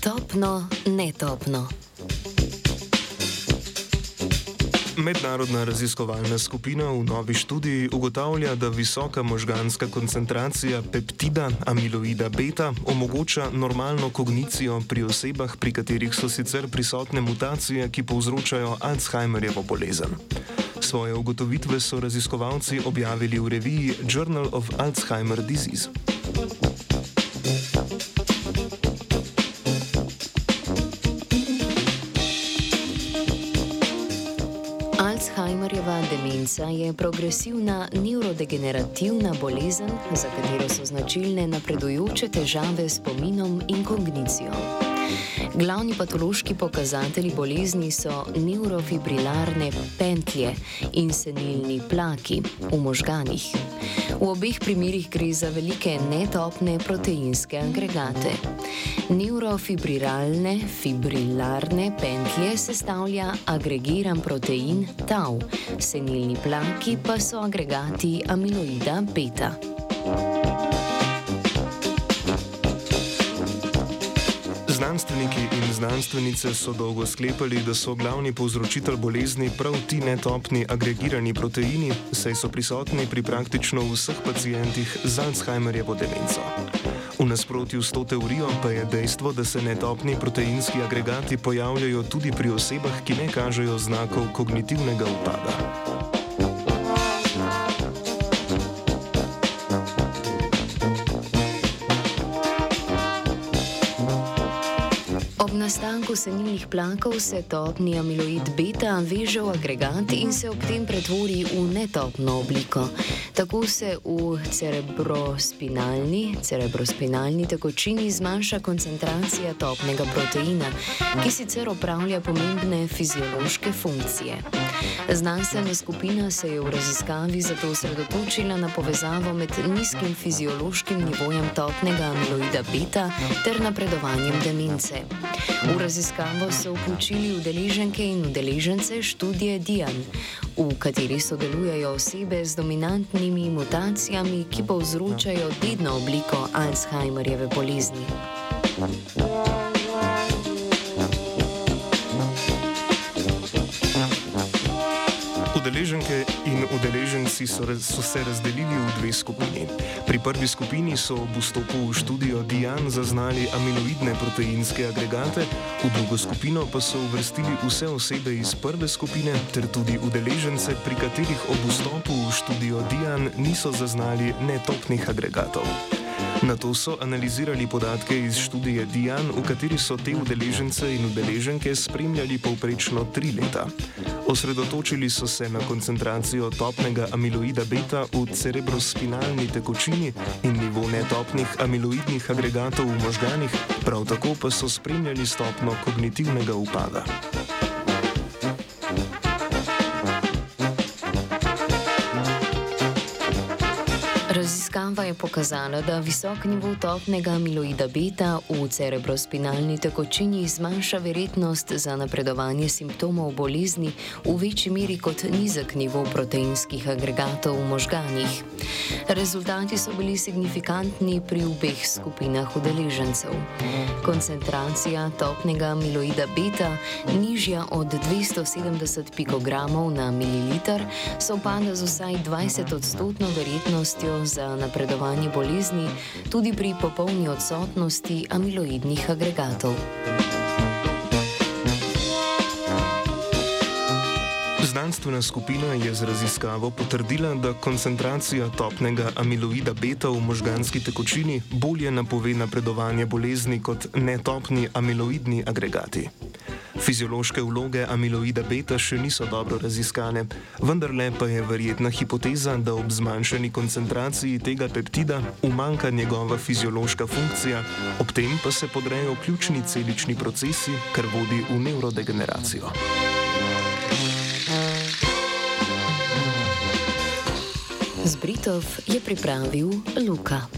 Topno, netopno. Mednarodna raziskovalna skupina v novi študiji ugotavlja, da visoka možganska koncentracija peptida amiloida beta omogoča normalno kognicijo pri osebah, pri katerih so sicer prisotne mutacije, ki povzročajo Alzheimerjevo bolezen. Svoje ugotovitve so raziskovalci objavili v reviji Journal of Alzheimer Disease. Alzheimerjeva demenca je progresivna neurodegenerativna bolezen, za katero so značilne napredujoče težave s pominom in kognicijo. Glavni patološki pokazatelji bolezni so neurofibrilarne pentlje in senilni plaki v možganih. V obeh primerih gre za velike netopne proteinske agregate. Neurofibrilne fibrilarne pentlje sestavlja agregiran protein tau, senilni plaki pa so agregati amiloida beta. Znanstveniki in znanstvenice so dolgo sklepali, da so glavni povzročitelj bolezni prav ti netopni agregirani proteini, saj so prisotni pri praktično vseh pacijentih z Alzheimerjevo demenco. V nasprotju s to teorijo pa je dejstvo, da se netopni proteinski agregati pojavljajo tudi pri osebah, ki ne kažejo znakov kognitivnega upada. Nastanku senilnih plakov se topni amiloid beta veže v agregat in se ob tem pretvori v netopno obliko. Tako se v cerebrospinalni, cerebrospinalni tekočini zmanjša koncentracija topnega proteina, ki sicer opravlja pomembne fiziološke funkcije. Znanstvena skupina se je v raziskavi zato osredotočila na povezavo med nizkim fiziološkim nivojem topnega amiloida beta ter napredovanjem demence. V raziskavo so vključili udeleženke in udeležence študije DIAN, v kateri sodelujejo osebe z dominantnimi mutacijami, ki povzročajo dedno obliko Alzheimerjeve bolezni. Udeleženci so, so se razdelili v dve skupini. Pri prvi skupini so ob vstopu v študijo Dian zaznali amiloidne proteinske agregate, v drugo skupino pa so uvrstili vse osebe iz prve skupine ter tudi udeležence, pri katerih ob vstopu v študijo Dian niso zaznali netopnih agregatov. Na to so analizirali podatke iz študije Dian, v kateri so te udeležence in udeleženke spremljali povprečno tri leta. Osredotočili so se na koncentracijo topnega amiloida beta v cerebrospinalni tekočini in nivo netopnih amiloidnih agregatov v možganih, prav tako pa so spremljali stopno kognitivnega upada. Raziskava je pokazala, da visok nivo topnega amiloida beta v cerebrospinalni tekočini zmanjša verjetnost za napredovanje simptomov bolezni v večji meri kot nizek nivo proteinskih agregatov v možganih. Rezultati so bili signifikantni pri obeh skupinah udeležencev. Koncentracija topnega amiloida beta, nižja od 270 pikogramov na mililiter, sovpada z vsaj 20 odstotno verjetnostjo za napredovanje bolezni, tudi pri popolni odsotnosti amiloidnih agregatov. Znanstvena skupina je z raziskavo potrdila, da koncentracija topnega amiloida beta v možganski tekočini bolje napove napredovanje bolezni kot netopni amiloidni agregati. Fiziološke vloge amiloida beta še niso dobro raziskane, vendar le pa je verjetna hipoteza, da ob zmanjšani koncentraciji tega peptida umanka njegova fiziološka funkcija, ob tem pa se podrejo ključni celični procesi, kar vodi v neurodegeneracijo. Zbritov je pripravil Luka.